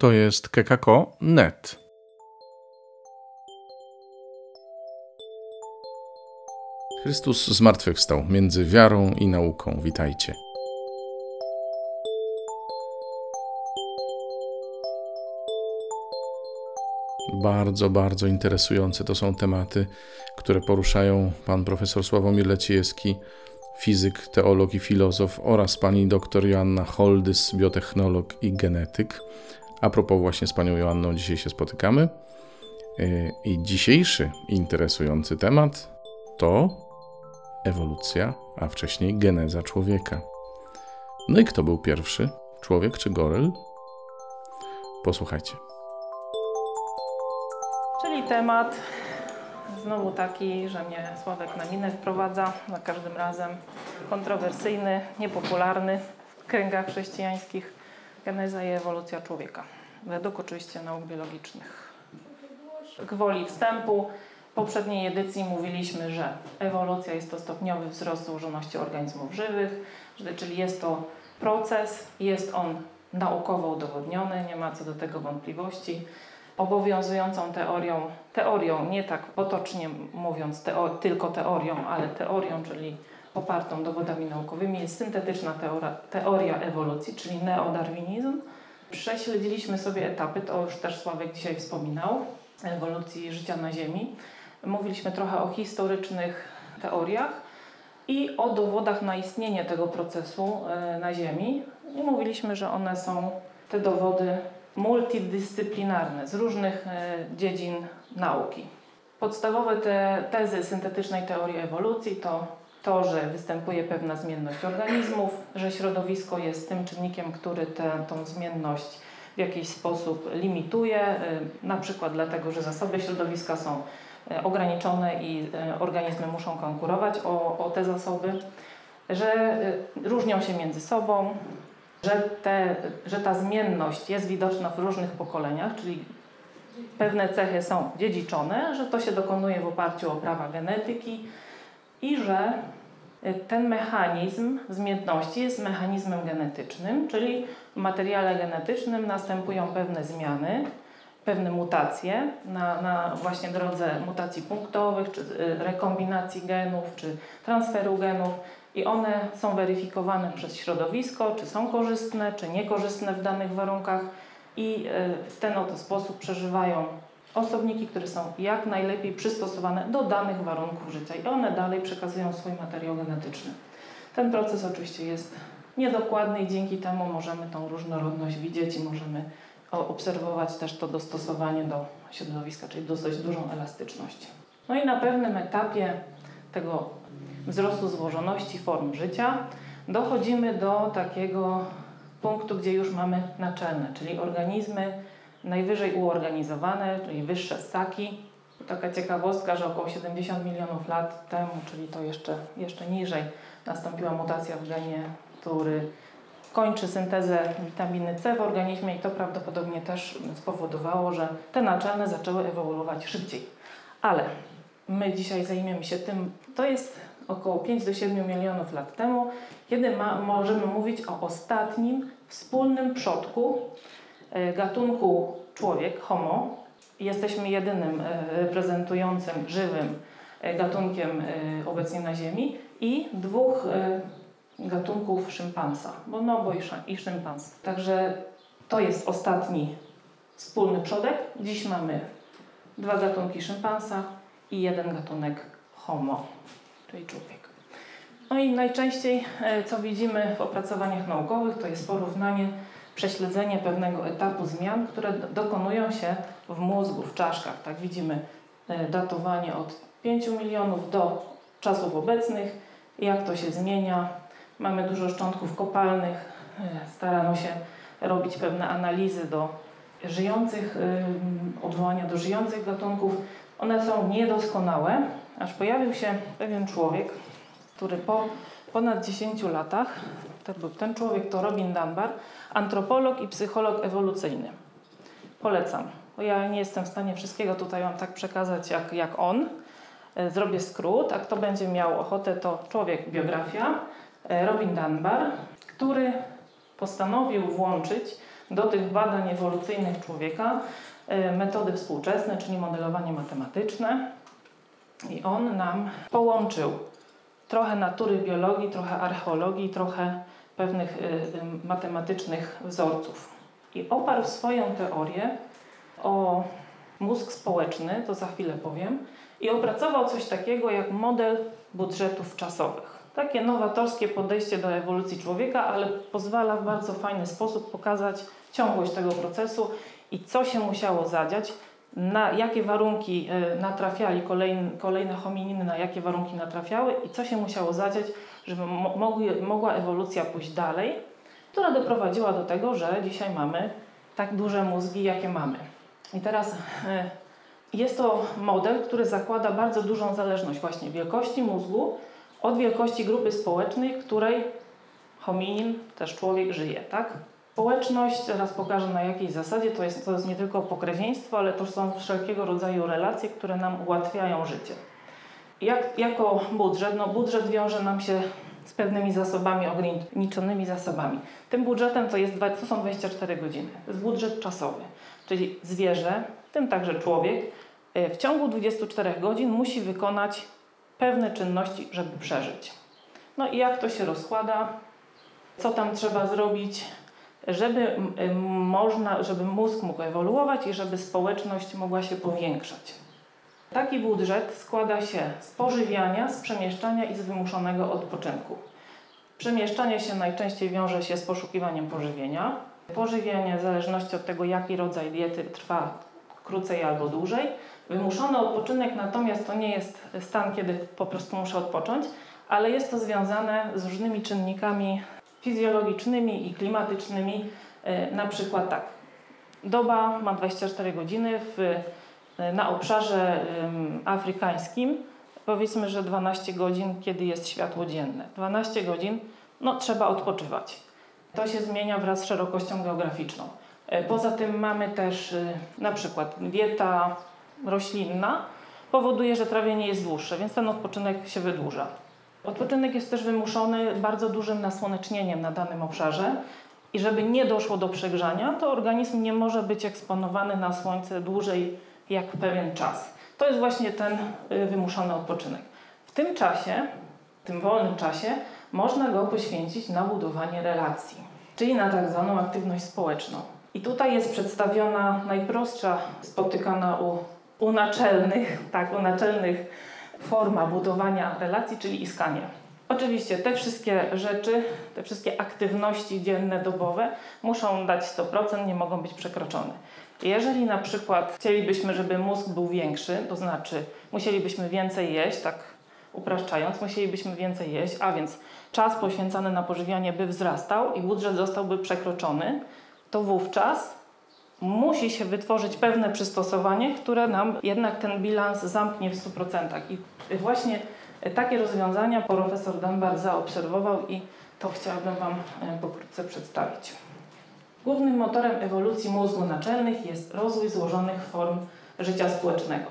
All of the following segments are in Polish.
To jest kekako.net. Chrystus zmartwychwstał między wiarą i nauką. Witajcie. Bardzo, bardzo interesujące to są tematy, które poruszają pan profesor Sławomir Leciejewski, fizyk, teolog i filozof oraz pani dr Joanna Holdys, biotechnolog i genetyk. A propos właśnie z panią Joanną dzisiaj się spotykamy. E, I dzisiejszy interesujący temat to ewolucja, a wcześniej geneza człowieka. No i kto był pierwszy? Człowiek czy goryl? Posłuchajcie. Czyli temat znowu taki, że mnie Sławek na minę wprowadza za każdym razem. Kontrowersyjny, niepopularny w kręgach chrześcijańskich. Geneza i ewolucja człowieka. Według oczywiście nauk biologicznych. Gwoli wstępu poprzedniej edycji mówiliśmy, że ewolucja jest to stopniowy wzrost złożoności organizmów żywych, czyli jest to proces, jest on naukowo udowodniony, nie ma co do tego wątpliwości. Obowiązującą teorią, teorią nie tak potocznie mówiąc teo, tylko teorią, ale teorią, czyli popartą dowodami naukowymi, jest syntetyczna teoria, teoria ewolucji, czyli neodarwinizm. Prześledziliśmy sobie etapy, to już też Sławek dzisiaj wspominał, ewolucji życia na Ziemi. Mówiliśmy trochę o historycznych teoriach i o dowodach na istnienie tego procesu e, na Ziemi. I mówiliśmy, że one są te dowody multidyscyplinarne z różnych e, dziedzin nauki. Podstawowe te tezy syntetycznej teorii ewolucji to to, że występuje pewna zmienność organizmów, że środowisko jest tym czynnikiem, który tę tą zmienność w jakiś sposób limituje, e, na przykład dlatego, że zasoby środowiska są e, ograniczone i organizmy muszą konkurować o, o te zasoby, że różnią się między sobą, że, te, że ta zmienność jest widoczna w różnych pokoleniach, czyli pewne cechy są dziedziczone, że to się dokonuje w oparciu o prawa genetyki i że ten mechanizm zmienności jest mechanizmem genetycznym, czyli w materiale genetycznym następują pewne zmiany, pewne mutacje na, na właśnie drodze mutacji punktowych, czy y, rekombinacji genów, czy transferu genów i one są weryfikowane przez środowisko, czy są korzystne, czy niekorzystne w danych warunkach i e, w ten oto sposób przeżywają osobniki, które są jak najlepiej przystosowane do danych warunków życia i one dalej przekazują swój materiał genetyczny. Ten proces oczywiście jest niedokładny i dzięki temu możemy tą różnorodność widzieć i możemy obserwować też to dostosowanie do środowiska, czyli dosyć dużą elastyczność. No i na pewnym etapie tego wzrostu złożoności form życia, dochodzimy do takiego punktu, gdzie już mamy naczelne, czyli organizmy najwyżej uorganizowane, czyli wyższe ssaki. Taka ciekawostka, że około 70 milionów lat temu, czyli to jeszcze, jeszcze niżej, nastąpiła mutacja w genie, który kończy syntezę witaminy C w organizmie i to prawdopodobnie też spowodowało, że te naczelne zaczęły ewoluować szybciej. Ale my dzisiaj zajmiemy się tym, to jest około 5 do 7 milionów lat temu, kiedy ma, możemy mówić o ostatnim wspólnym przodku gatunku człowiek, Homo. Jesteśmy jedynym e, reprezentującym żywym e, gatunkiem obecnie na Ziemi i dwóch gatunków szympansa, bonobo i szympans. Także to jest ostatni wspólny przodek. Dziś mamy dwa gatunki szympansa i jeden gatunek Homo czyli człowiek. No i najczęściej, e, co widzimy w opracowaniach naukowych, to jest porównanie, prześledzenie pewnego etapu zmian, które dokonują się w mózgu, w czaszkach. Tak widzimy e, datowanie od 5 milionów do czasów obecnych, jak to się zmienia. Mamy dużo szczątków kopalnych, e, starano się robić pewne analizy do żyjących, odwołania do żyjących gatunków. One są niedoskonałe, aż pojawił się pewien człowiek, który po ponad 10 latach, to był ten człowiek to Robin Dunbar, antropolog i psycholog ewolucyjny. Polecam, ja nie jestem w stanie wszystkiego tutaj Wam tak przekazać jak, jak on. E, zrobię skrót, a kto będzie miał ochotę, to człowiek, biografia, e, Robin Dunbar, który postanowił włączyć do tych badań ewolucyjnych człowieka e, metody współczesne, czyli modelowanie matematyczne. I on nam połączył trochę natury biologii, trochę archeologii, trochę pewnych y, y, matematycznych wzorców. I oparł swoją teorię o mózg społeczny, to za chwilę powiem, i opracował coś takiego jak model budżetów czasowych. Takie nowatorskie podejście do ewolucji człowieka, ale pozwala w bardzo fajny sposób pokazać ciągłość tego procesu i co się musiało zadziać, na jakie warunki e, natrafiali kolejne, kolejne homininy, na jakie warunki natrafiały i co się musiało zadziać, żeby mogły, mogła ewolucja pójść dalej, która doprowadziła do tego, że dzisiaj mamy tak duże mózgi, jakie mamy. I teraz e, jest to model, który zakłada bardzo dużą zależność właśnie wielkości mózgu od wielkości grupy społecznej, której hominin, też człowiek żyje, tak? Społeczność, teraz pokażę na jakiej zasadzie, to jest, to jest nie tylko pokrewieństwo, ale to są wszelkiego rodzaju relacje, które nam ułatwiają życie. Jak, jako budżet? No budżet wiąże nam się z pewnymi zasobami, ograniczonymi zasobami. Tym budżetem to, jest, to są 24 godziny. To jest budżet czasowy, czyli zwierzę, w tym także człowiek, e, w ciągu 24 godzin musi wykonać pewne czynności, żeby przeżyć. No i jak to się rozkłada? Co tam trzeba zrobić? Żeby można, żeby mózg mógł ewoluować i żeby społeczność mogła się powiększać. Taki budżet składa się z pożywiania, z przemieszczania i z wymuszonego odpoczynku. Przemieszczanie się najczęściej wiąże się z poszukiwaniem pożywienia. Pożywianie w zależności od tego, jaki rodzaj diety trwa krócej albo dłużej. Wymuszony odpoczynek natomiast to nie jest stan, kiedy po prostu muszę odpocząć, ale jest to związane z różnymi czynnikami fizjologicznymi i klimatycznymi. E, na przykład tak, doba ma 24 godziny w, e, na obszarze afrykańskim. Powiedzmy, że 12 godzin, kiedy jest światło dzienne. 12 godzin, no trzeba odpoczywać. To się zmienia wraz z szerokością geograficzną. E, poza tym mamy też na przykład dieta roślinna powoduje, że trawienie jest dłuższe, więc ten odpoczynek się wydłuża. Odpoczynek jest też wymuszony bardzo dużym nasłonecznieniem na danym obszarze i żeby nie doszło do przegrzania, to organizm nie może być eksponowany na słońce dłużej jak pewien czas. To jest właśnie ten y, wymuszony odpoczynek. W tym czasie, w tym wolnym czasie, można go poświęcić na budowanie relacji, czyli na tak zwaną aktywność społeczną. I tutaj jest przedstawiona najprostsza spotykana u, u naczelnych, tak, u naczelnych forma budowania relacji, czyli iskanie. Oczywiście te wszystkie rzeczy, te wszystkie aktywności dzienne, dobowe muszą dać 100%, nie mogą być przekroczone. Jeżeli na przykład chcielibyśmy, żeby mózg był większy, to znaczy musielibyśmy więcej jeść, tak upraszczając, musielibyśmy więcej jeść, a więc czas poświęcany na pożywianie by wzrastał i budżet zostałby przekroczony, to wówczas musi się wytworzyć pewne przystosowanie, które nam jednak ten bilans zamknie w 100%. I właśnie takie rozwiązania profesor Dunbar zaobserwował i to chciałabym Wam e, pokrótce przedstawić. Głównym motorem ewolucji mózgu naczelnych jest rozwój złożonych form życia społecznego.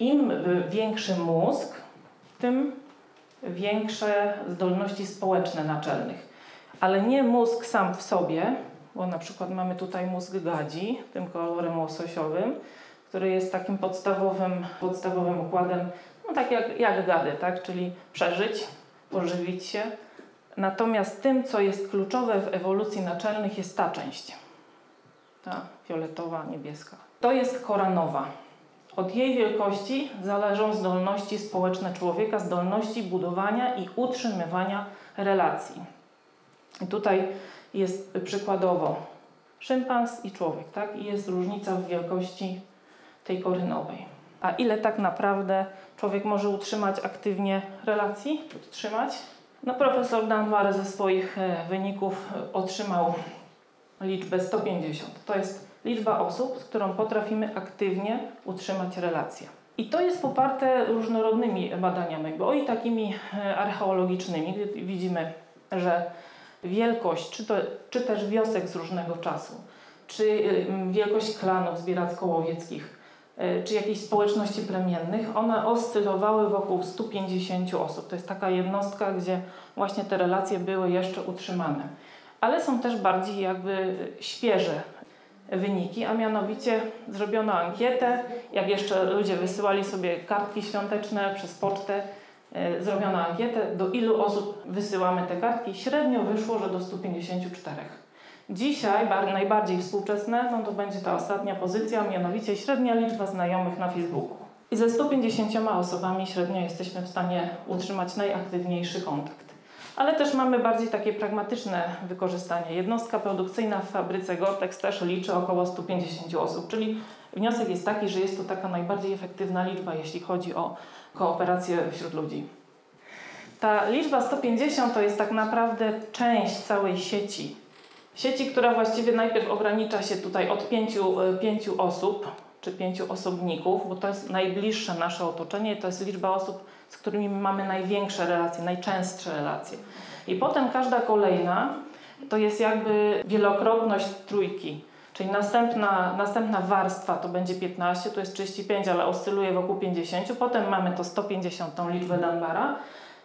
Im większy mózg, tym większe zdolności społeczne naczelnych. Ale nie mózg sam w sobie, bo na przykład mamy tutaj mózg gadzi, tym kolorem łososiowym, który jest takim podstawowym, podstawowym układem, no tak jak, jak gady, tak? czyli przeżyć, pożywić się. Natomiast tym, co jest kluczowe w ewolucji naczelnych, jest ta część. Ta fioletowa, niebieska. To jest kora nowa. Od jej wielkości zależą zdolności społeczne człowieka, zdolności budowania i utrzymywania relacji. I tutaj jest przykładowo szympans i człowiek, tak? I jest różnica w wielkości tej kory nowej. A ile tak naprawdę człowiek może utrzymać aktywnie relacji? Utrzymać? No profesor Danwar ze swoich e, wyników otrzymał liczbę 150. To jest liczba osób, z którą potrafimy aktywnie utrzymać relacje. I to jest poparte różnorodnymi badaniami, bo i takimi e, archeologicznymi, gdy widzimy, że wielkość, czy, to, czy też wiosek z różnego czasu, czy y, wielkość klanów zbieracko-łowieckich, y, czy jakiejś społeczności plemiennych, one oscylowały wokół 150 osób. To jest taka jednostka, gdzie właśnie te relacje były jeszcze utrzymane. ale są też bardziej jakby świeże wyniki, a mianowicie zrobiono ankietę, jak jeszcze ludzie wysyłali sobie kartki świąteczne przez pocztę, zrobiono ankietę, do ilu osób wysyłamy te kartki. Średnio wyszło, że do 154. Dzisiaj najbardziej współczesne, no to będzie ta ostatnia pozycja, mianowicie średnia liczba znajomych na Facebooku. I ze 150 osobami średnio jesteśmy w stanie utrzymać najaktywniejszy kontakt. Ale też mamy bardziej takie pragmatyczne wykorzystanie. Jednostka produkcyjna w fabryce Gortex też liczy około 150 osób, czyli wniosek jest taki, że jest to taka najbardziej efektywna liczba, jeśli chodzi o kooperację wśród ludzi. Ta liczba 150 to jest tak naprawdę część całej sieci. Sieci, która właściwie najpierw ogranicza się tutaj od pięciu, e, pięciu osób, czy pięciu osobników, bo to jest najbliższe nasze otoczenie, to jest liczba osób, z którymi mamy największe relacje, najczęstsze relacje. I potem każda kolejna to jest jakby wielokrotność trójki. Czyli następna, następna warstwa to będzie 15, to jest 35, ale oscyluje wokół 50. Potem mamy to 150, tą liczbę Dunbara.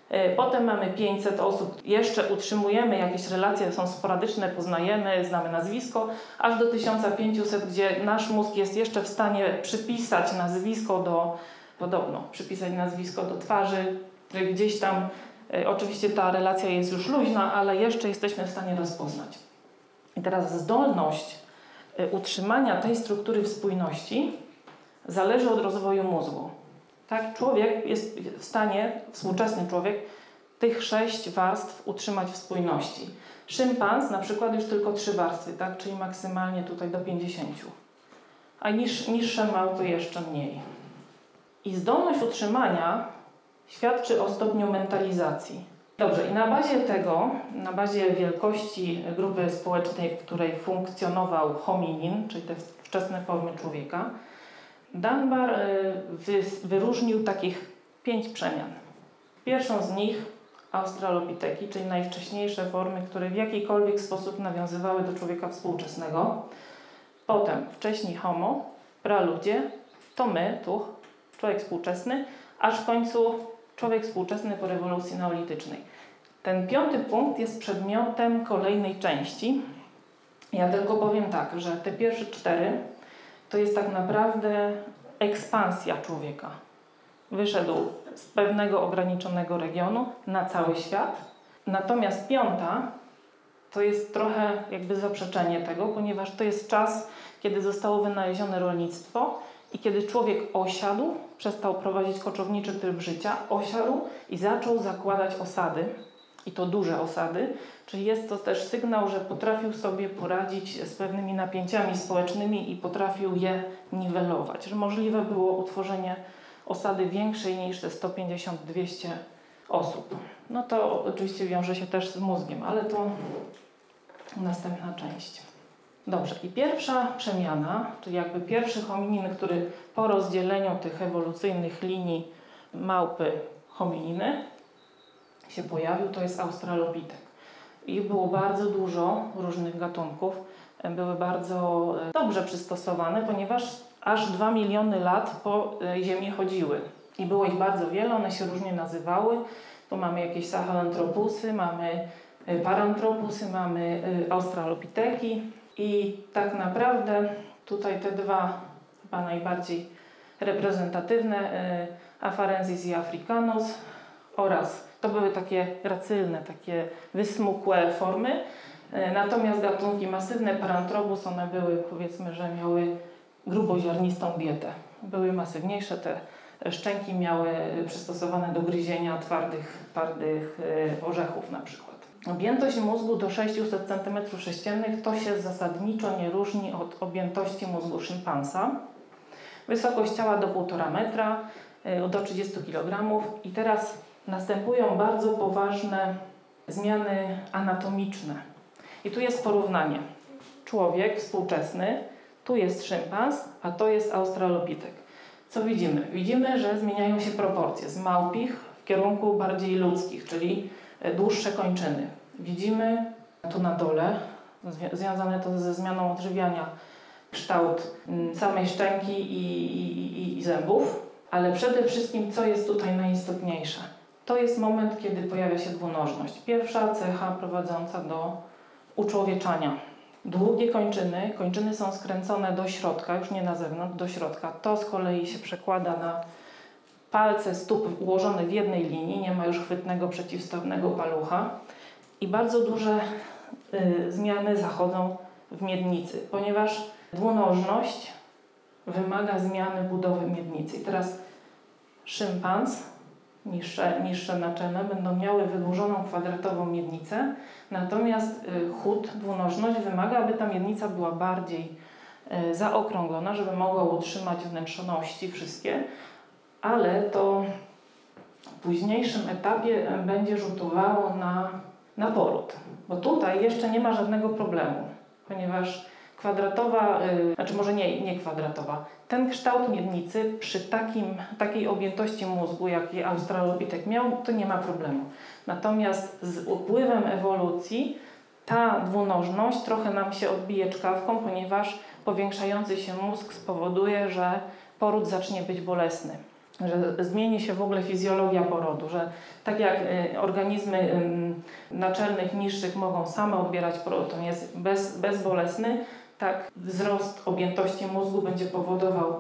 E, potem mamy 500 osób, jeszcze utrzymujemy jakieś relacje, są sporadyczne, poznajemy, znamy nazwisko, aż do 1500, gdzie nasz mózg jest jeszcze w stanie przypisać nazwisko do, podobno, przypisać nazwisko do twarzy, gdzieś tam, e, oczywiście ta relacja jest już luźna, ale jeszcze jesteśmy w stanie rozpoznać. I teraz zdolność utrzymania tej struktury w spójności zależy od rozwoju mózgu. Tak, człowiek jest w stanie, współczesny człowiek, tych sześć warstw utrzymać w spójności. Szympans na przykład już tylko trzy warstwy, tak, czyli maksymalnie tutaj do 50. A niż, niższe małpy jeszcze mniej. I zdolność utrzymania świadczy o stopniu mentalizacji. Dobrze, i na bazie tego, na bazie wielkości grupy społecznej, w której funkcjonował hominin, czyli te wczesne formy człowieka, Dunbar y, wyróżnił takich pięć przemian. Pierwszą z nich Australopiteki, czyli najwcześniejsze formy, które w jakikolwiek sposób nawiązywały do człowieka współczesnego. Potem wcześniej Homo, praludzie, to my, tu, człowiek współczesny, aż w końcu człowiek współczesny po rewolucji neolitycznej. Ten piąty punkt jest przedmiotem kolejnej części. Ja tylko powiem tak, że te pierwsze cztery to jest tak naprawdę ekspansja człowieka. Wyszedł z pewnego ograniczonego regionu na cały świat. Natomiast piąta to jest trochę jakby zaprzeczenie tego, ponieważ to jest czas, kiedy zostało wynalezione rolnictwo i kiedy człowiek osiadł, przestał prowadzić koczowniczy tryb życia, osiadł i zaczął zakładać osady, i to duże osady, czyli jest to też sygnał, że potrafił sobie poradzić z pewnymi napięciami społecznymi i potrafił je niwelować, że możliwe było utworzenie osady większej niż te 150-200 osób. No to oczywiście wiąże się też z mózgiem, ale to następna część. Dobrze, i pierwsza przemiana, czyli jakby pierwszy hominin, który po rozdzieleniu tych ewolucyjnych linii małpy homininy się pojawił, to jest Australopitek. Ich było bardzo dużo różnych gatunków, były bardzo e, dobrze przystosowane, ponieważ aż 2 miliony lat po e, Ziemi chodziły. I było ich bardzo wiele, one się różnie nazywały. Tu mamy jakieś sahelanthropusy, mamy e, parantropusy, mamy australopiteki i tak naprawdę tutaj te dwa chyba najbardziej reprezentatywne Afarensis i Africanus oraz to były takie gracylne, takie wysmukłe formy. E, natomiast gatunki masywne, Parantrobus, one były powiedzmy, że miały gruboziarnistą dietę. Były masywniejsze, te szczęki miały przystosowane do gryzienia twardych, twardych orzechów na przykład. Objętość mózgu do 600 cm3 to się zasadniczo nie różni od objętości mózgu szympansa. Wysokość ciała do 1,5 metra, e, do 30 kg. I teraz następują bardzo poważne zmiany anatomiczne. I tu jest porównanie. Człowiek współczesny, tu jest szympans, a to jest australopitek. Co widzimy? Widzimy, że zmieniają się proporcje z małpich w kierunku bardziej ludzkich, czyli dłuższe kończyny. Widzimy tu na dole, związane to ze zmianą odżywiania, kształt mm, samej szczęki i, i, i zębów, ale przede wszystkim, co jest tutaj najistotniejsze – to jest moment, kiedy pojawia się dwunożność. Pierwsza cecha prowadząca do uczłowieczania. Długie kończyny, kończyny są skręcone do środka, już nie na zewnątrz, do środka. To z kolei się przekłada na palce stóp ułożone w jednej linii, nie ma już chwytnego przeciwstawnego palucha i bardzo duże y, zmiany zachodzą w miednicy, ponieważ dwunożność wymaga zmiany budowy miednicy. I teraz szympans, niższe, niższe naczelne, będą miały wydłużoną kwadratową miednicę, natomiast y, chód, dwunożność wymaga, aby ta miednica była bardziej y, zaokrąglona, żeby mogła utrzymać wnętrzoności wszystkie, ale to w późniejszym etapie e, będzie rzutowało na, na poród. Bo tutaj jeszcze nie ma żadnego problemu, ponieważ kwadratowa, yy, znaczy może nie, nie kwadratowa, ten kształt miednicy przy takim, takiej objętości mózgu, jaki Australopitek miał, to nie ma problemu. Natomiast z upływem ewolucji ta dwunożność trochę nam się odbije czkawką, ponieważ powiększający się mózg spowoduje, że poród zacznie być bolesny że zmieni się w ogóle fizjologia porodu, że tak jak y, organizmy naczelnych, niższych mogą same odbierać porod, on jest bez, bezbolesny, tak wzrost objętości mózgu będzie powodował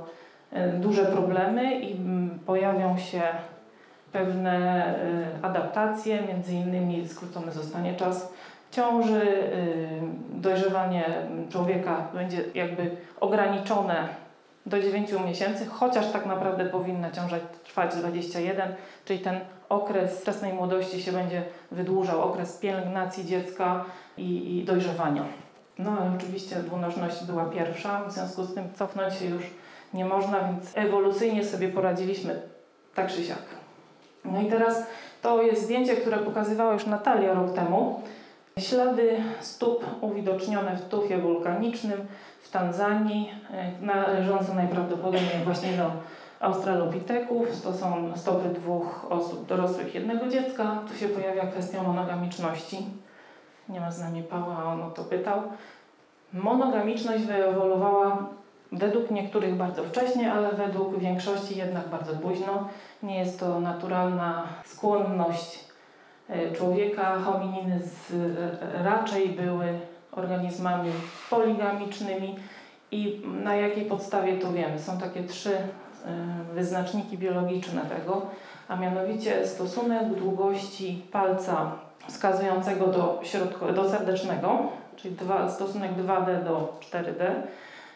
y, duże problemy i pojawią się pewne y, adaptacje, między innymi skrócony zostanie czas ciąży, dojrzewanie człowieka będzie jakby ograniczone do 9 miesięcy, chociaż tak naprawdę powinna ciąża trwać 21, czyli ten okres wczesnej młodości się będzie wydłużał, okres pielęgnacji dziecka i, i dojrzewania. No ale oczywiście dwunożność była pierwsza, w związku z tym cofnąć się już nie można, więc ewolucyjnie sobie poradziliśmy tak czy siak. No i teraz to jest zdjęcie, które pokazywała już Natalia rok temu. Ślady stóp uwidocznione w tufie wulkanicznym w Tanzanii, e, należące najprawdopodobniej właśnie do australopiteków. To są stopy dwóch osób dorosłych, jednego dziecka. Tu się pojawia kwestia monogamiczności. Nie ma z nami Pała, on o to pytał. Monogamiczność wyewoluowała według niektórych bardzo wcześnie, ale według większości jednak bardzo późno. Nie jest to naturalna skłonność e, człowieka. Homininy z, e, raczej były organizmami poligamicznymi i na jakiej podstawie to wiemy. Są takie trzy e, wyznaczniki biologiczne tego, a mianowicie stosunek długości palca wskazującego do, środko, do serdecznego, czyli dwa, stosunek 2D do 4D.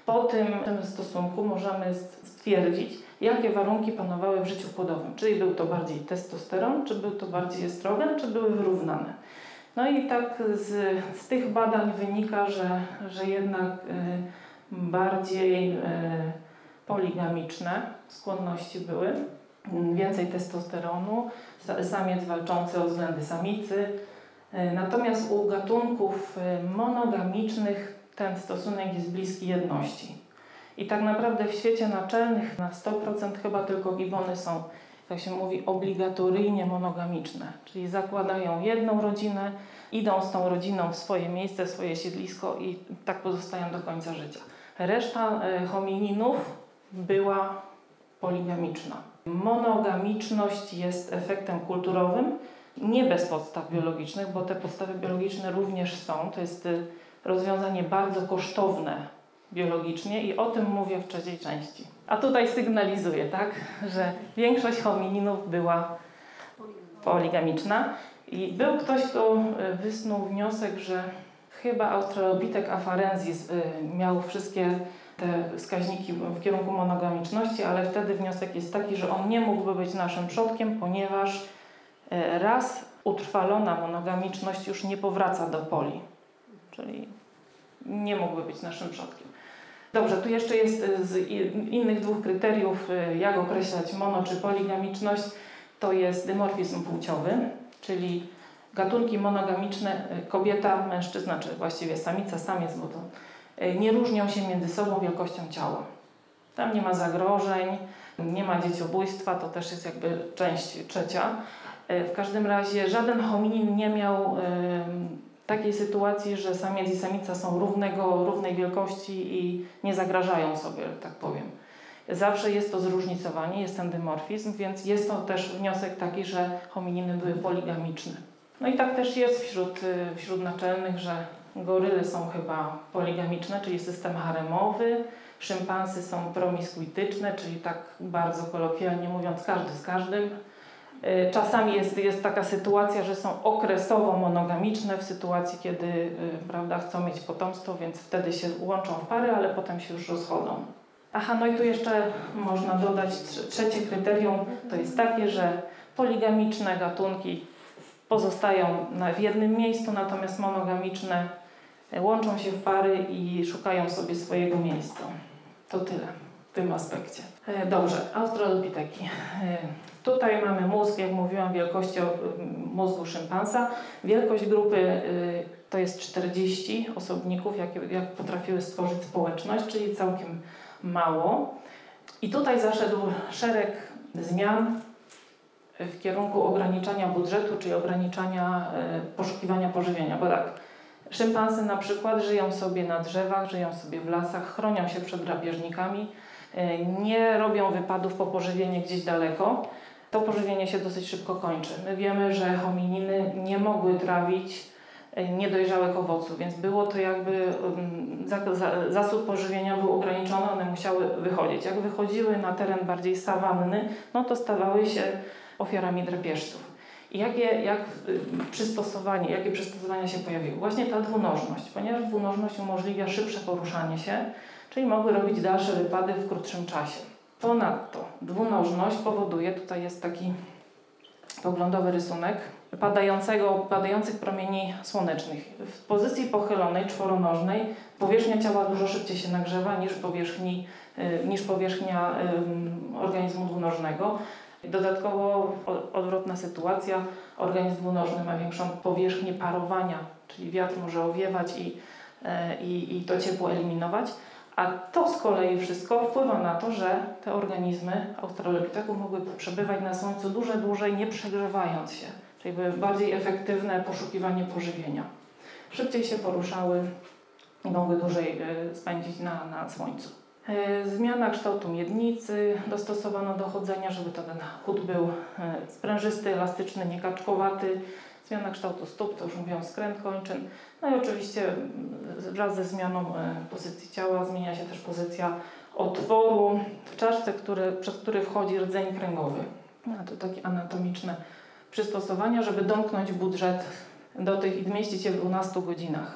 Po tym, tym stosunku możemy stwierdzić, jakie warunki panowały w życiu płodowym. Czyli był to bardziej testosteron, czy był to bardziej estrogen, czy były wyrównane. No i tak z, z tych badań wynika, że, że jednak y, bardziej y, poligamiczne skłonności były, więcej testosteronu, samiec walczący o względy samicy. Y, natomiast u gatunków monogamicznych ten stosunek jest bliski jedności. I tak naprawdę w świecie naczelnych na 100% chyba tylko gibony są jak się mówi, obligatoryjnie monogamiczne, czyli zakładają jedną rodzinę, idą z tą rodziną w swoje miejsce, swoje siedlisko i tak pozostają do końca życia. Reszta e, homininów była poligamiczna. Monogamiczność jest efektem kulturowym, nie bez podstaw biologicznych, bo te podstawy biologiczne również są. To jest e, rozwiązanie bardzo kosztowne biologicznie i o tym mówię w trzeciej części. A tutaj sygnalizuję, tak, że większość homininów była poligamiczna i był ktoś, kto e, wysnuł wniosek, że chyba Australopithec afarensis e, miał wszystkie te wskaźniki w kierunku monogamiczności, ale wtedy wniosek jest taki, że on nie mógłby być naszym przodkiem, ponieważ e, raz utrwalona monogamiczność już nie powraca do poli, czyli nie mógłby być naszym przodkiem. Dobrze, tu jeszcze jest y, z innych dwóch kryteriów, y, jak określać mono czy poligamiczność, to jest dymorfizm płciowy, czyli gatunki monogamiczne, y, kobieta, mężczyzna, czy właściwie samica, samiec, bo to nie różnią się między sobą wielkością ciała. Tam nie ma zagrożeń, nie ma dzieciobójstwa, to też jest jakby część trzecia. W każdym razie żaden hominin nie miał takiej sytuacji, że samiec i samica są równego, równej wielkości i nie zagrażają sobie, tak powiem. Zawsze jest to zróżnicowanie, jest ten dymorfizm, więc jest to też wniosek taki, że homininy były poligamiczne. No i tak też jest wśród, wśród naczelnych, że goryle są chyba poligamiczne, czyli system haremowy, szympansy są promiskuityczne, czyli tak bardzo kolokwialnie mówiąc każdy z każdym. Y, czasami jest, jest taka sytuacja, że są okresowo monogamiczne w sytuacji, kiedy y, prawda, chcą mieć potomstwo, więc wtedy się łączą w pary, ale potem się już rozchodzą. Aha, no i tu jeszcze można dodać trzecie kryterium, to jest takie, że poligamiczne gatunki pozostają w jednym miejscu, natomiast monogamiczne łączą się w pary i szukają sobie swojego miejsca. To tyle w tym aspekcie. Dobrze, australopiteki. Tutaj mamy mózg, jak mówiłam, wielkości mózgu szympansa. Wielkość grupy e, to jest 40 osobników, jak, jak potrafiły stworzyć społeczność, czyli całkiem mało. I tutaj zaszedł szereg zmian w kierunku ograniczania budżetu, czyli ograniczania poszukiwania pożywienia, bo tak, Szympansy na przykład żyją sobie na drzewach, żyją sobie w lasach, chronią się przed drapieżnikami, e, nie robią wypadów po pożywienie gdzieś daleko. To pożywienie się dosyć szybko kończy. My wiemy, że homininy nie mogły trawić e, niedojrzałych owoców, więc było to jakby zasób pożywienia był ograniczony, one musiały wychodzić. Jak wychodziły na teren bardziej sawanny, no to stawały się ofiarami drapieżców. I jakie, jak przystosowanie, jakie przystosowania się pojawiły? Właśnie ta dwunożność, ponieważ dwunożność umożliwia szybsze poruszanie się, czyli mogły robić dalsze wypady w krótszym czasie. Ponadto dwunożność powoduje, tutaj jest taki poglądowy rysunek, padającego, padających promieni słonecznych. W pozycji pochylonej, czworonożnej, powierzchnia ciała dużo szybciej się nagrzewa niż, powierzchni, y, niż powierzchnia organizmu dwunożnego. Dodatkowo odwrotna sytuacja, organizm dwunożny ma większą powierzchnię parowania, czyli wiatr może owiewać i, e, i, i to ciepło eliminować. A to z kolei wszystko wpływa na to, że te organizmy australopiteków mogły przebywać na słońcu dużo dłużej, nie przegrzewając się, czyli były bardziej efektywne poszukiwanie pożywienia. Szybciej się poruszały i mogły dłużej e, spędzić na, na słońcu. E, zmiana kształtu miednicy dostosowano do chodzenia, żeby ten chód był e, sprężysty, elastyczny, nie kaczkowaty. Zmiana kształtu stóp, to już mówiłam, skręt kończyn. No i oczywiście wraz ze zmianą e, pozycji ciała zmienia się też pozycja otworu w czaszce, który, przez który wchodzi rdzeń kręgowy. No to takie anatomiczne przystosowania, żeby domknąć budżet do tych i zmieścić się w 12 godzinach.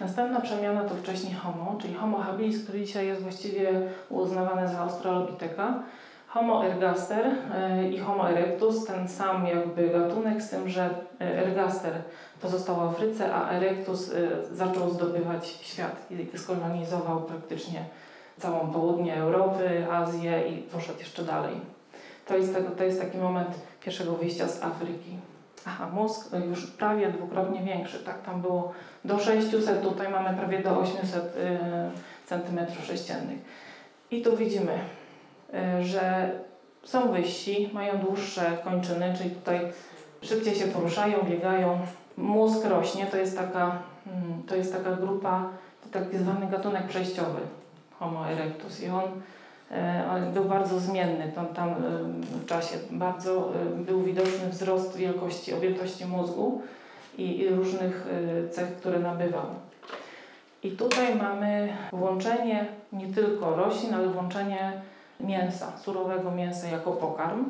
Następna przemiana to wcześniej Homo, czyli Homo habilis, który dzisiaj jest właściwie uznawany za Australopitheka. Homo ergaster e, i Homo erectus, ten sam jakby gatunek, z tym, że e, ergaster pozostał w Afryce, a erectus e, zaczął zdobywać świat i skolonizował praktycznie całą południe Europy, Azję i poszedł jeszcze dalej. To jest, to jest taki moment pierwszego wyjścia z Afryki. Aha, mózg już prawie dwukrotnie większy, tak? Tam było do 600, tutaj mamy prawie do 800 y, cm3. I tu widzimy, że są wyżsi, mają dłuższe kończyny, czyli tutaj szybciej się poruszają, biegają. Mózg rośnie, to jest taka, mm, to jest taka grupa, tak zwany gatunek przejściowy Homo erectus i on E, był bardzo zmienny tam, tam e, w czasie. Bardzo e, był widoczny wzrost wielkości, objętości mózgu i, różnych cech, które nabywał. I tutaj mamy włączenie nie tylko roślin, ale włączenie mięsa, surowego mięsa jako pokarm,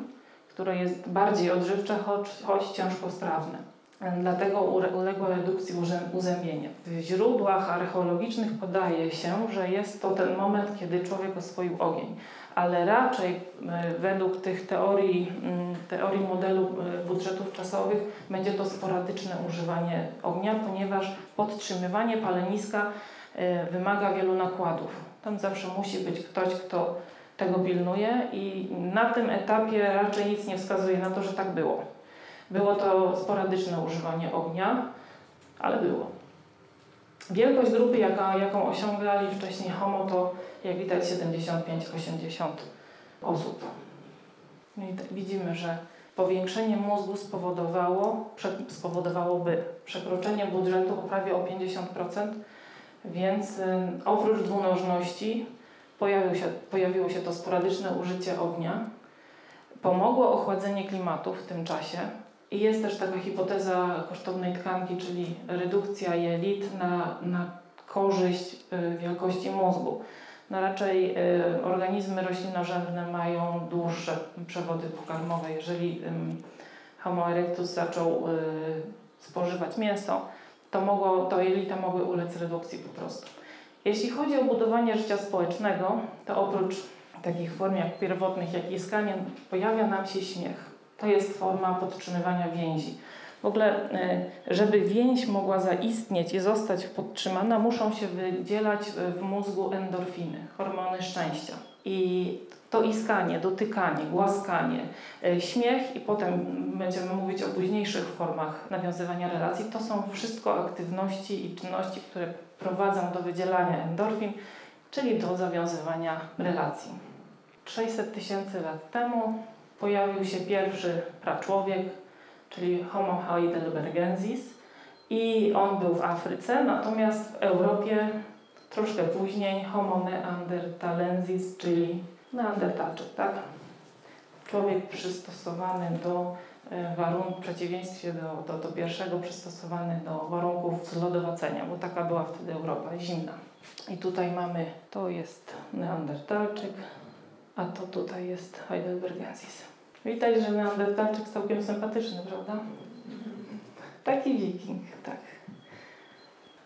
które jest bardziej odżywcze, choć, choć ciężko strawne. Dlatego uległo redukcji uzębienia. W źródłach archeologicznych podaje się, że jest to ten moment, kiedy człowiek oswoił ogień. Ale raczej e, według tych teorii, mm, teorii modelu e, budżetów czasowych będzie to sporadyczne używanie ognia, ponieważ podtrzymywanie paleniska e, wymaga wielu nakładów. Tam zawsze musi być ktoś, kto tego pilnuje i na tym etapie raczej nic nie wskazuje na to, że tak było. Było to sporadyczne używanie ognia, ale było. Wielkość grupy, jaka, jaką osiągali wcześniej Homo, to jak widać 75-80 osób. No i widzimy, że powiększenie mózgu spowodowało, spowodowałoby przekroczenie budżetu o prawie o 50%, więc y, oprócz dwunożności pojawił się, pojawiło się to sporadyczne użycie ognia. Pomogło ochładzenie klimatu w tym czasie, I jest też taka hipoteza kosztownej tkanki, czyli redukcja jelit na, na korzyść y, wielkości mózgu. No raczej y, organizmy roślinożerne mają dłuższe przewody pokarmowe. Jeżeli Homo erectus zaczął y, spożywać mięso, to, mogło, to jelita mogły ulec redukcji po prostu. Jeśli chodzi o budowanie życia społecznego, to oprócz takich form jak pierwotnych, jak iskanie, pojawia nam się śmiech. To jest forma podtrzymywania więzi. W ogóle, e, żeby więź mogła zaistnieć i zostać podtrzymana, muszą się wydzielać w mózgu endorfiny, hormony szczęścia. I to iskanie, dotykanie, głaskanie, e, śmiech i potem będziemy mówić o późniejszych formach nawiązywania relacji. To są wszystko aktywności i czynności, które prowadzą do wydzielania endorfin, czyli do zawiązywania relacji. 600 tysięcy lat temu pojawił się pierwszy praczłowiek, czyli Homo heidelbergensis i on był w Afryce, natomiast w Europie troszkę później Homo neanderthalensis, czyli neandertalczyk, tak? Człowiek przystosowany do e, warunków, w przeciwieństwie do, do, do pierwszego, przystosowany do warunków zlodowacenia, bo taka była wtedy Europa, zimna. I tutaj mamy, to jest neandertalczyk, a to tutaj jest heidelbergensis. Widać, że neandertalczyk całkiem sympatyczny, prawda? Taki wiking, tak.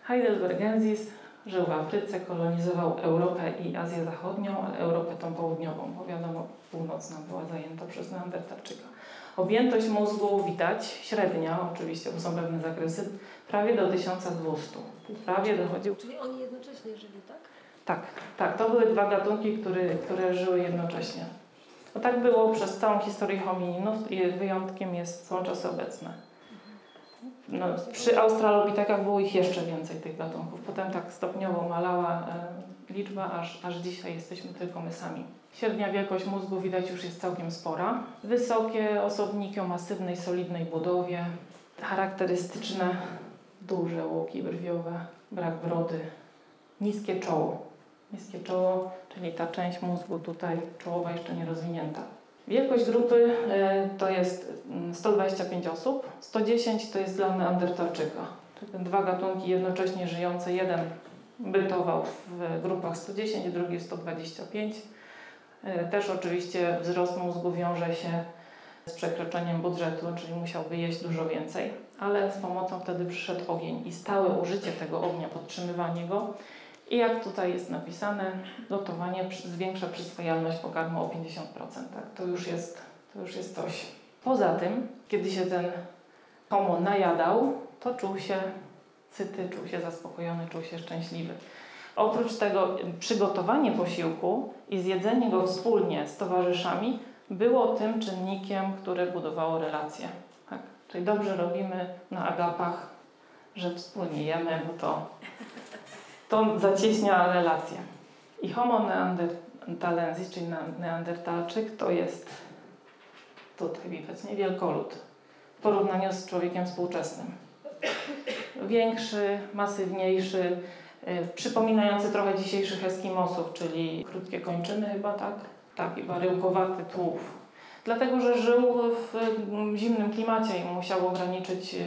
Heidelbergensis żył w Afryce, kolonizował Europę i Azję Zachodnią, ale Europę tą południową, bo wiadomo, północna była zajęta przez Neandertalczyka. Objętość mózgu widać, średnia oczywiście, bo są pewne zakresy, prawie do 1200. Prawie dochodził. Czyli oni jednocześnie żyli, tak? Tak, tak. To były dwa gatunki, które, które żyły jednocześnie. No tak było przez całą historię homininów i wyjątkiem jest, są czasy obecne. No, przy Australopitekach było ich jeszcze więcej tych gatunków. Potem tak stopniowo malała e, liczba, aż, aż dzisiaj jesteśmy tylko my sami. Średnia wielkość mózgu widać już jest całkiem spora. Wysokie osobniki o masywnej, solidnej budowie. Charakterystyczne duże łuki brwiowe, brak brody, niskie czoło. Niskie czoło, czyli ta część mózgu tutaj czołowa jeszcze nie rozwinięta. Wielkość grupy e, to jest 125 mm, osób, 110 to jest dla Neandertalczyka. Dwa gatunki jednocześnie żyjące, jeden bytował w grupach 110, drugi 125. E, też oczywiście wzrost mózgu wiąże się z przekroczeniem budżetu, czyli musiałby jeść dużo więcej, ale z pomocą wtedy przyszedł ogień i stałe użycie tego ognia, podtrzymywanie go i jak tutaj jest napisane, dotowanie zwiększa przyswajalność pokarmu o 50%. Tak? To, już jest, to już jest coś. Poza tym, kiedy się ten homo najadał, to czuł się syty, czuł się zaspokojony, czuł się szczęśliwy. Oprócz tego przygotowanie posiłku i zjedzenie go wspólnie z towarzyszami było tym czynnikiem, które budowało relacje. Tak? Czyli dobrze robimy na agapach, że wspólnie jemy, bo to to zacieśnia relacje. I homo neanderthalensis, czyli neandertalczyk, to jest tutaj widać, nie wielkolud w porównaniu z człowiekiem współczesnym. Większy, masywniejszy, yy, przypominający trochę dzisiejszych Eskimosów, czyli krótkie kończyny chyba, tak? Tak, i baryłkowaty tułów. Dlatego, że żył w zimnym klimacie i musiał ograniczyć yy,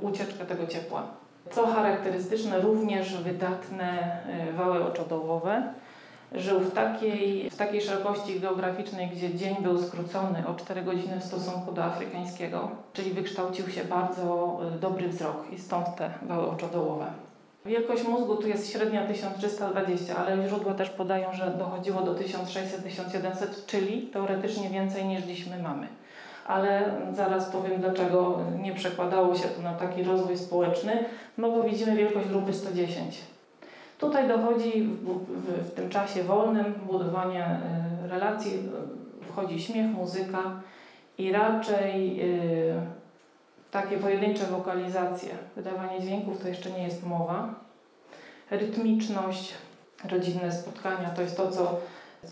ucieczkę tego ciepła. Co charakterystyczne, również wydatne e, wały oczodołowe. Żył w takiej, w takiej szerokości geograficznej, gdzie dzień był skrócony o 4 godziny w stosunku do afrykańskiego, czyli wykształcił się bardzo e, dobry wzrok i stąd te wały oczodołowe. Wielkość mózgu tu jest średnia 1320, ale źródła też podają, że dochodziło do 1600-1700, czyli teoretycznie więcej niż dziś my mamy ale zaraz powiem, dlaczego nie przekładało się to na taki rozwój społeczny, no bo widzimy wielkość grupy 110. Tutaj dochodzi w, w, w tym czasie wolnym budowanie y, relacji, wchodzi śmiech, muzyka i raczej y, takie pojedyncze wokalizacje, wydawanie dźwięków to jeszcze nie jest mowa. Rytmiczność, rodzinne spotkania to jest to, co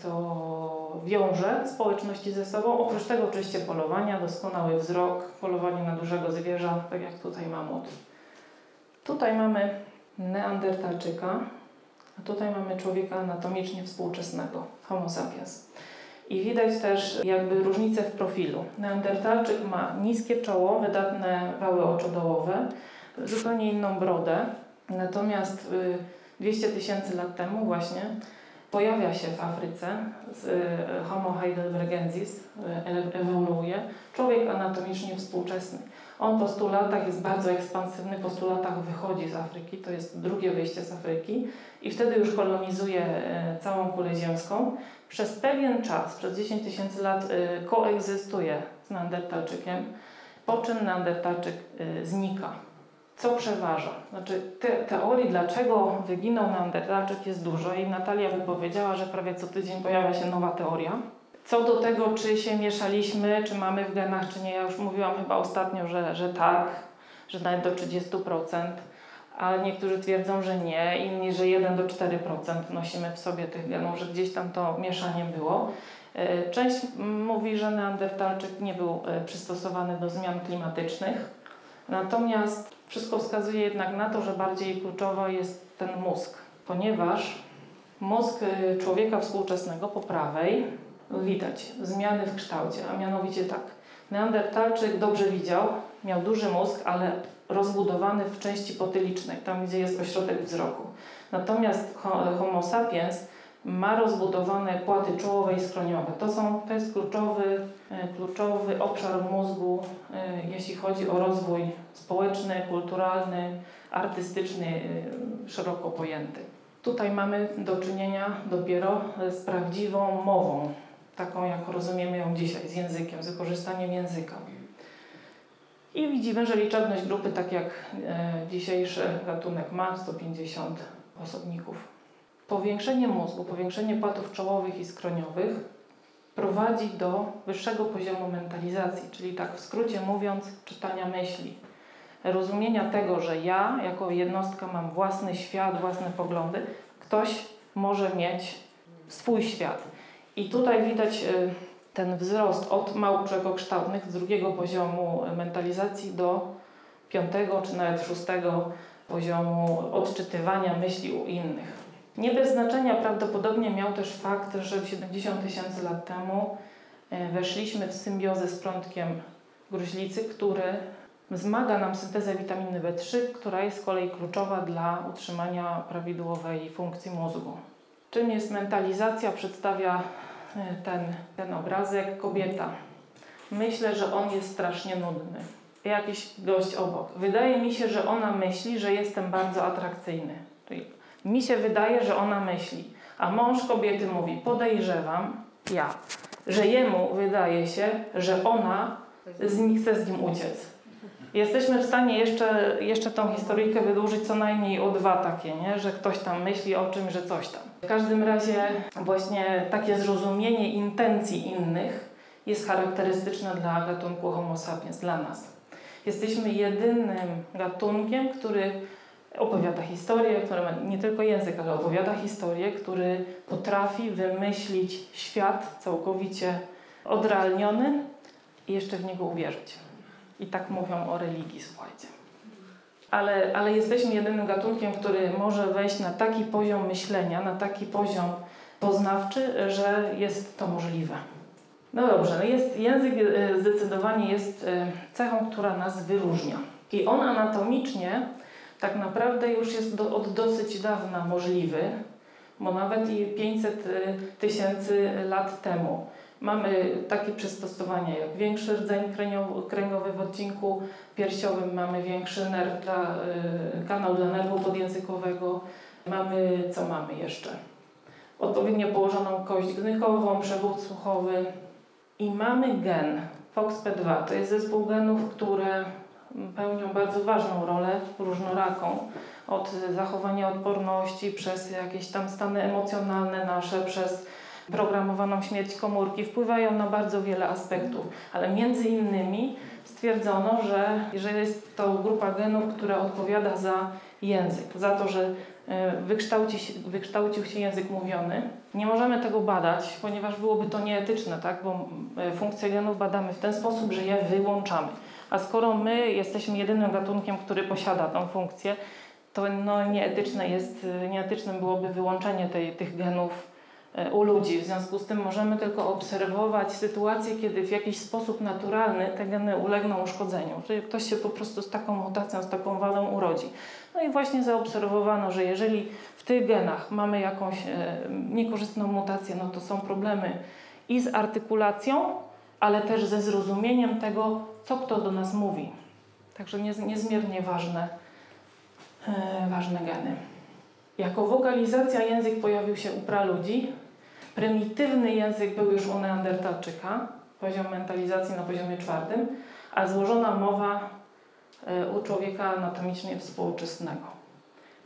co wiąże społeczności ze sobą. Oprócz tego oczywiście polowania, doskonały wzrok, polowanie na dużego zwierza, tak jak tutaj mamut. Tutaj mamy Neandertalczyka, a tutaj mamy człowieka anatomicznie współczesnego, Homo sapiens. I widać też jakby różnicę w profilu. Neandertalczyk ma niskie czoło, wydatne wały oczodołowe, zupełnie inną brodę. Natomiast 200 y, tysięcy lat temu właśnie pojawia się w Afryce, y, Homo heidelbergensis y, ewoluuje, człowiek anatomicznie współczesny. On po 100 latach jest bardzo ekspansywny, po 100 latach wychodzi z Afryki, to jest drugie wyjście z Afryki i wtedy już kolonizuje e, całą kulę ziemską. Przez pewien czas, przez 10 tysięcy lat e, koegzystuje z Neandertalczykiem, po czym Neandertalczyk e, znika. Co przeważa? Znaczy te, teorii, dlaczego wyginął Neandertalczyk jest dużo i Natalia wypowiedziała, że prawie co tydzień pojawia się nowa teoria. Co do tego, czy się mieszaliśmy, czy mamy w genach, czy nie, ja już mówiłam chyba ostatnio, że, że tak, że nawet do 30%, a niektórzy twierdzą, że nie, inni, że 1 do 4% nosimy w sobie tych genów, że gdzieś tam to mieszanie było. E, część mówi, że Neandertalczyk nie był e, przystosowany do zmian klimatycznych, natomiast wszystko wskazuje jednak na to, że bardziej kluczowy jest ten mózg, ponieważ mózg e, człowieka współczesnego po prawej widać zmiany w kształcie, a mianowicie tak. Neandertalczyk dobrze widział, miał duży mózg, ale rozbudowany w części potylicznej, tam gdzie jest ośrodek wzroku. Natomiast Homo sapiens ma rozbudowane płaty czołowe i skroniowe. To, są, to jest kluczowy, e, kluczowy obszar mózgu, e, jeśli chodzi o rozwój społeczny, kulturalny, artystyczny, e, szeroko pojęty. Tutaj mamy do czynienia dopiero z prawdziwą mową, taką jak rozumiemy ją dzisiaj, z językiem, z wykorzystaniem języka. I widzimy, że liczebność grupy, tak jak dzisiejszy gatunek ma, 150 osobników. Powiększenie mózgu, powiększenie płatów czołowych i skroniowych prowadzi do wyższego poziomu mentalizacji, czyli tak w skrócie mówiąc, czytania myśli. Rozumienia tego, że ja jako jednostka mam własny świat, własne poglądy, ktoś może mieć swój świat. I tutaj widać y, ten wzrost od małp kształtnych z drugiego poziomu mentalizacji do piątego czy nawet szóstego poziomu odczytywania myśli u innych. Nie bez znaczenia prawdopodobnie miał też fakt, że 70 tysięcy lat temu y, weszliśmy w symbiozę z prądkiem gruźlicy, który wzmaga nam syntezę witaminy B3, która jest z kolei kluczowa dla utrzymania prawidłowej funkcji mózgu. Czym jest mentalizacja? Przedstawia e, ten, ten obrazek kobieta. Myślę, że on jest strasznie nudny. Jakiś gość obok. Wydaje mi się, że ona myśli, że jestem bardzo atrakcyjny. Czyli mi się wydaje, że ona myśli. A mąż kobiety mówi: Podejrzewam, ja, że jemu wydaje się, że ona z nim chce z nim uciec jesteśmy w stanie jeszcze, jeszcze tą historyjkę wydłużyć co najmniej o dwa takie, nie? że ktoś tam myśli o czymś, że coś tam. W każdym razie właśnie takie zrozumienie intencji innych jest charakterystyczne dla gatunku Homo sapiens, dla nas. Jesteśmy jedynym gatunkiem, który opowiada historię, który ma nie tylko język, ale opowiada historię, który potrafi wymyślić świat całkowicie odrealniony i jeszcze w niego uwierzyć. I tak mówią o religii, słuchajcie. Ale, ale jesteśmy jedynym gatunkiem, który może wejść na taki poziom myślenia, na taki poziom poznawczy, że jest to możliwe. No dobrze, no jest, język e, zdecydowanie jest e, cechą, która nas wyróżnia. I on anatomicznie tak naprawdę już jest do, od dosyć dawna możliwy, bo nawet i 500 e, tysięcy lat temu Mamy takie przystosowania jak większy rdzeń kręgowy w odcinku piersiowym, mamy większy nerw dla, y, kanał dla nerwu podjęzykowego, mamy, co mamy jeszcze? Odpowiednio położoną kość gnykową, przewód słuchowy i mamy gen FOXP2. To jest zespół genów, które pełnią bardzo ważną rolę różnoraką. Od zachowania odporności, przez jakieś tam stany emocjonalne nasze, przez programowaną śmierć komórki wpływają na bardzo wiele aspektów, ale między innymi stwierdzono, że, że jest to grupa genów, która odpowiada za język, za to, że e, wykształci, wykształcił się język mówiony. Nie możemy tego badać, ponieważ byłoby to nieetyczne, tak? bo e, funkcje genów badamy w ten sposób, że je wyłączamy. A skoro my jesteśmy jedynym gatunkiem, który posiada tą funkcję, to no, nieetyczne jest, nieetycznym byłoby wyłączenie tej, tych genów e, u ludzi. W związku z tym możemy tylko obserwować sytuacje, kiedy w jakiś sposób naturalny te geny ulegną uszkodzeniu. Czyli ktoś się po prostu z taką mutacją, z taką wadą urodzi. No i właśnie zaobserwowano, że jeżeli w tych genach mamy jakąś e, niekorzystną mutację, no to są problemy i z artykulacją, ale też ze zrozumieniem tego, co kto do nas mówi. Także niezmiernie ważne, e, ważne geny. Jako wokalizacja język pojawił się u praludzi. Prymitywny język był już u neandertalczyka, poziom mentalizacji na poziomie czwartym, a złożona mowa e, u człowieka anatomicznie współczesnego.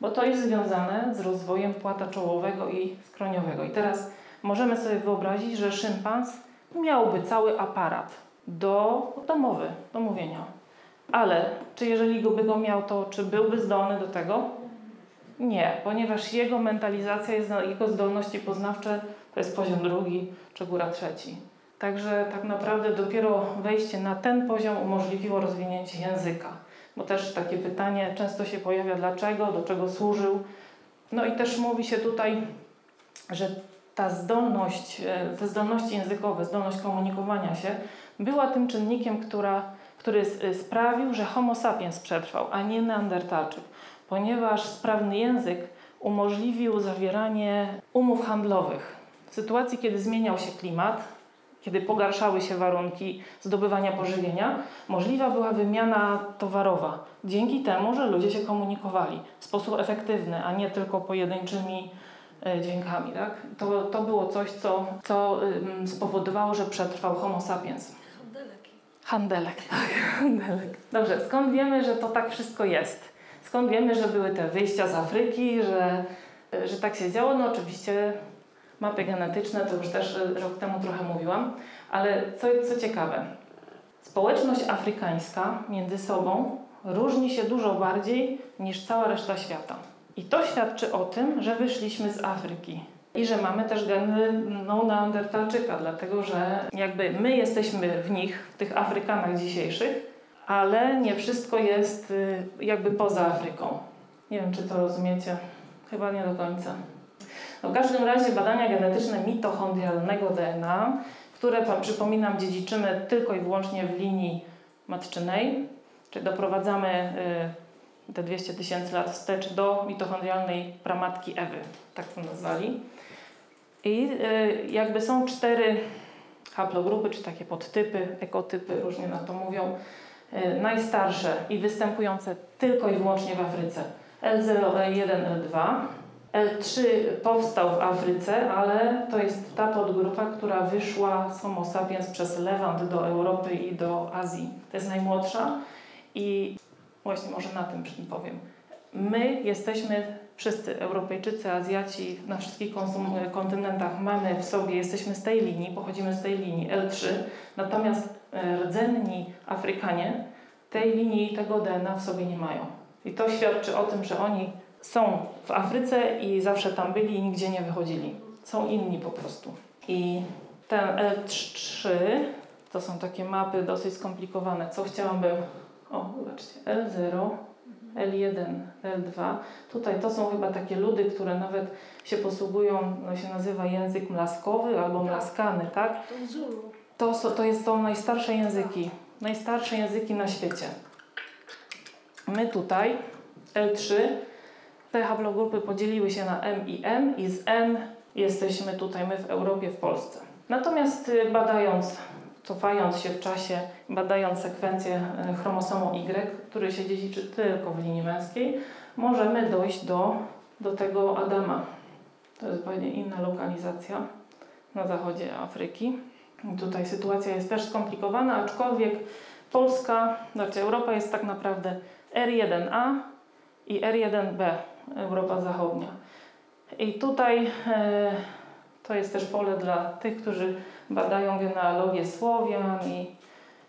Bo to jest związane z rozwojem płata czołowego i skroniowego. I teraz możemy sobie wyobrazić, że szympans miałby cały aparat do, do mowy, do mówienia. Ale czy jeżeli by go miał, to czy byłby zdolny do tego? Nie, ponieważ jego mentalizacja, jest, jego zdolności poznawcze to jest poziom drugi czy góra trzeci. Także tak naprawdę dopiero wejście na ten poziom umożliwiło rozwinięcie języka. Bo też takie pytanie często się pojawia, dlaczego, do czego służył. No i też mówi się tutaj, że ta zdolność, e, te zdolności językowe, zdolność komunikowania się była tym czynnikiem, która, który sprawił, że Homo sapiens przetrwał, a nie Neandertalczyk ponieważ sprawny język umożliwił zawieranie umów handlowych. W sytuacji, kiedy zmieniał się klimat, kiedy pogarszały się warunki zdobywania pożywienia, możliwa była wymiana towarowa. Dzięki temu, że ludzie się komunikowali w sposób efektywny, a nie tylko pojedynczymi e, dźwiękami. Tak? To, to było coś, co, co spowodowało, że przetrwał Homo sapiens. Handelek. Handelek, tak. Handelek. Dobrze, skąd wiemy, że to tak wszystko jest? Skąd wiemy, że były te wyjścia z Afryki, że, że tak się działo? No oczywiście mapy genetyczne, to już też rok temu trochę mówiłam, ale co, co ciekawe, społeczność afrykańska między sobą różni się dużo bardziej niż cała reszta świata. I to świadczy o tym, że wyszliśmy z Afryki. I że mamy też geny no, neandertalczyka, dlatego że jakby my jesteśmy w nich, w tych Afrykanach dzisiejszych, ale nie wszystko jest y, jakby poza Afryką. Nie wiem, czy to rozumiecie. Chyba nie do końca. No w każdym razie badania genetyczne mitochondrialnego DNA, które, przypominam, dziedziczymy tylko i wyłącznie w linii matczynej, czyli doprowadzamy y, te 200 tysięcy lat wstecz do mitochondrialnej pramatki Ewy, tak to nazwali. I y, jakby są cztery haplogrupy, czy takie podtypy, ekotypy, różnie na to mówią, E, najstarsze i występujące tylko i wyłącznie w Afryce. L0, L1, L2. L3 powstał w Afryce, ale to jest ta podgrupa, która wyszła z Homo sapiens przez Lewant do Europy i do Azji. To jest najmłodsza i właśnie może na tym powiem. My jesteśmy wszyscy, Europejczycy, Azjaci, na wszystkich kontynentach mamy w sobie, jesteśmy z tej linii, pochodzimy z tej linii L3, natomiast e, rdzenni Afrykanie tej linii tego DNA w sobie nie mają. I to świadczy o tym, że oni są w Afryce i zawsze tam byli i nigdzie nie wychodzili. Są inni po prostu. I ten L3 to są takie mapy dosyć skomplikowane. Co chciałabym. O, zobaczcie. L0 L1, L2. Tutaj to są chyba takie ludy, które nawet się posługują, no się nazywa język mlaskowy albo mlaskany, tak? To, to jest, są najstarsze języki, najstarsze języki na świecie. My tutaj, L3, te haplogrupy podzieliły się na M i N i z N jesteśmy tutaj my w Europie, w Polsce. Natomiast y, badając cofając się w czasie, badając sekwencję e, chromosomu Y, który się dziedziczy tylko w linii męskiej, możemy dojść do, do tego Adama. To jest zupełnie inna lokalizacja na zachodzie Afryki. I tutaj sytuacja jest też skomplikowana, aczkolwiek Polska, znaczy Europa jest tak naprawdę R1A i R1B, Europa Zachodnia. I tutaj e, to jest też pole dla tych, którzy badają genealogię Słowian i,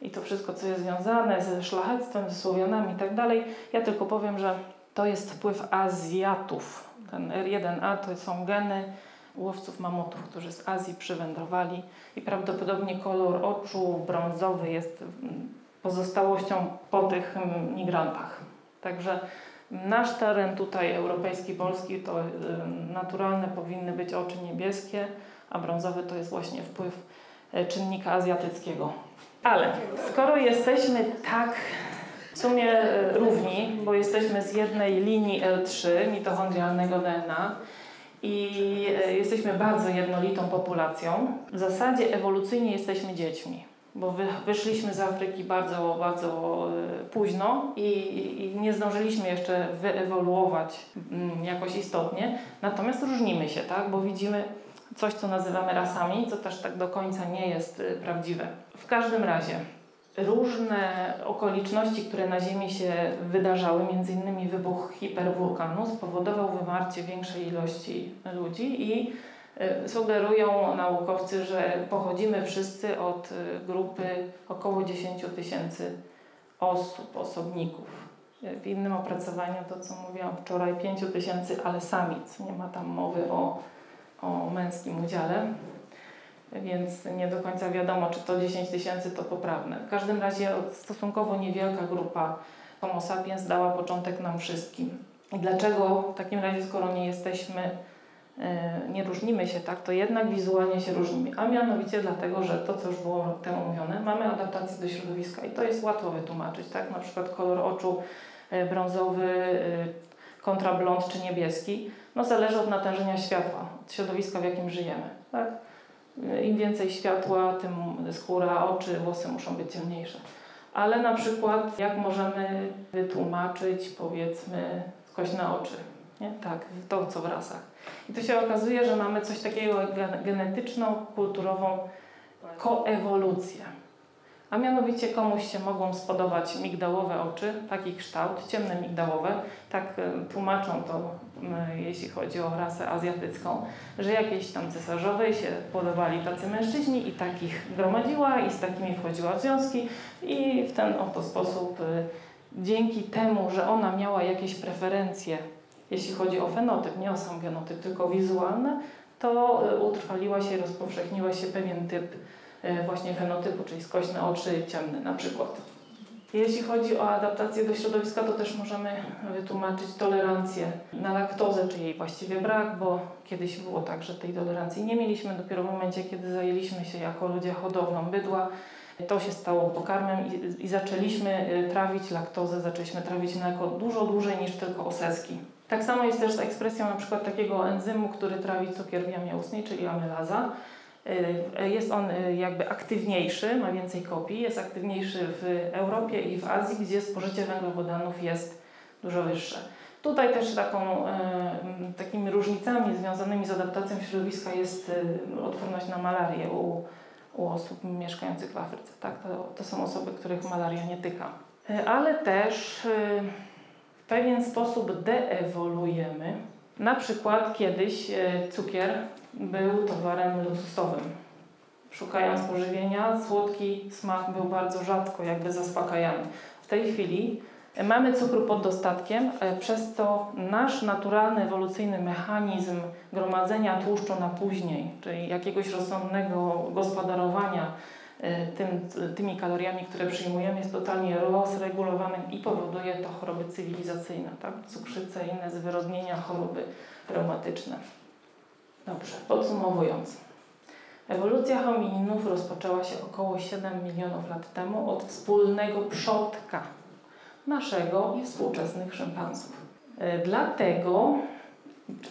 i to wszystko, co jest związane ze szlachectwem, ze Słowianami i tak dalej. Ja tylko powiem, że to jest wpływ Azjatów. Ten R1A to są geny łowców mamutów, którzy z Azji przywędrowali i prawdopodobnie kolor oczu brązowy jest pozostałością po tych migrantach. Także nasz teren tutaj europejski, polski to y, naturalne powinny być oczy niebieskie, a brązowy to jest właśnie wpływ e, czynnika azjatyckiego. Ale skoro jesteśmy tak w sumie e, równi, bo jesteśmy z jednej linii L3 mitochondrialnego DNA, i jesteśmy bardzo jednolitą populacją. W zasadzie ewolucyjnie jesteśmy dziećmi, bo wyszliśmy z Afryki bardzo, bardzo e, późno i, i nie zdążyliśmy jeszcze wyewoluować mm, jakoś istotnie. Natomiast różnimy się, tak? bo widzimy coś, co nazywamy rasami, co też tak do końca nie jest e, prawdziwe. W każdym razie różne okoliczności, które na Ziemi się wydarzały, między innymi wybuch hiperwulkanu, spowodował wymarcie większej ilości ludzi i sugerują naukowcy, że pochodzimy wszyscy od y, grupy około 10 tysięcy osób, osobników. W innym opracowaniu, to co mówiłam wczoraj, 5 tysięcy, ale samic. Nie ma tam mowy o, o męskim udziale więc nie do końca wiadomo, czy to 10 tysięcy to poprawne. W każdym razie stosunkowo niewielka grupa Homo sapiens dała początek nam wszystkim. I dlaczego w takim razie, skoro nie jesteśmy, nie różnimy się tak, to jednak wizualnie się różnimy. A mianowicie dlatego, że to, co już było temu mówione, mamy adaptację do środowiska i to jest łatwo wytłumaczyć, tak? Na przykład kolor oczu e, brązowy e, kontra blond czy niebieski, no zależy od natężenia światła, od środowiska, w jakim żyjemy, tak? Im więcej światła, tym skóra, oczy, włosy muszą być ciemniejsze. Ale na przykład, jak możemy wytłumaczyć, powiedzmy, kośne oczy? Nie? Tak, to co w rasach. I to się okazuje, że mamy coś takiego jak genetyczną, kulturową koewolucję. A mianowicie komuś się mogą spodobać migdałowe oczy, taki kształt, ciemne migdałowe. Tak e, tłumaczą to, jeśli chodzi o rasę azjatycką, że jakiejś tam cesarzowej się podobali tacy mężczyźni i takich gromadziła i z takimi wchodziła w związki i w ten oto sposób e, dzięki temu, że ona miała jakieś preferencje, jeśli chodzi o fenotyp, nie o sam genotyp, tylko wizualne, to e, utrwaliła się i rozpowszechniła się pewien typ E, właśnie fenotypu, czyli skośne oczy ciemne na przykład. Jeśli chodzi o adaptację do środowiska, to też możemy wytłumaczyć tolerancję na laktozę, czy jej właściwie brak, bo kiedyś było tak, że tej tolerancji nie mieliśmy. Dopiero w momencie, kiedy zajęliśmy się jako ludzie hodowlą bydła, to się stało pokarmem i, i zaczęliśmy e, trawić laktozę, zaczęliśmy trawić mleko dużo dłużej niż tylko oseski. Tak samo jest też z ekspresją na przykład takiego enzymu, który trawi cukier w jamie ustnej, czyli amylaza. Y, jest on y, jakby aktywniejszy, ma więcej kopii, jest aktywniejszy w Europie i w Azji, gdzie spożycie węglowodanów jest dużo wyższe. Tutaj też taką, y, takimi różnicami związanymi z adaptacją środowiska jest odporność na malarię u, u osób mieszkających w Afryce. Tak? To, to są osoby, których malaria nie tyka. Ale też pewien sposób deewoluujemy. Na przykład kiedyś cukier był towarem luksusowym. Szukając pożywienia, słodki smak był bardzo rzadko jakby zaspokajany. W tej chwili mamy cukru pod dostatkiem, e, przez co nasz naturalny, ewolucyjny mechanizm gromadzenia tłuszczu na później, czyli jakiegoś rozsądnego gospodarowania e, tym, tymi kaloriami, które przyjmujemy, jest totalnie rozregulowany i powoduje to choroby cywilizacyjne, tak? cukrzycę, inne zwyrodnienia, choroby reumatyczne. Dobrze, podsumowując. Ewolucja homininów rozpoczęła się około 7 milionów lat temu od wspólnego przodka naszego i współczesnych szympansów. E, dlatego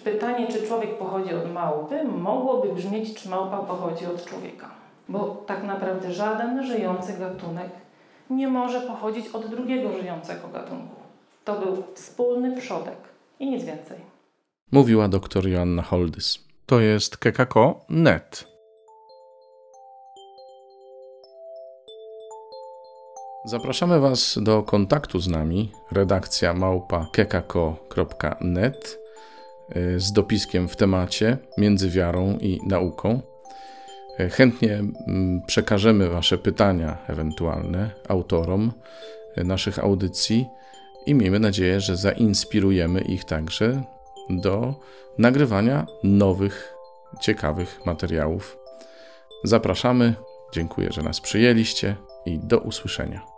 pytanie, czy człowiek pochodzi od małpy, mogłoby brzmieć, czy małpa pochodzi od człowieka. Bo tak naprawdę żaden żyjący gatunek nie może pochodzić od drugiego żyjącego gatunku. To był wspólny przodek i nic więcej. Mówiła dr Joanna Holdys to jest kekako.net. Zapraszamy Was do kontaktu z nami, redakcja małpa kekako.net y, z dopiskiem w temacie między wiarą i nauką. Y, chętnie mm, przekażemy Wasze pytania ewentualne autorom y, naszych audycji i miejmy nadzieję, że zainspirujemy ich także do nagrywania nowych, ciekawych materiałów. Zapraszamy, dziękuję, że nas przyjęliście i do usłyszenia.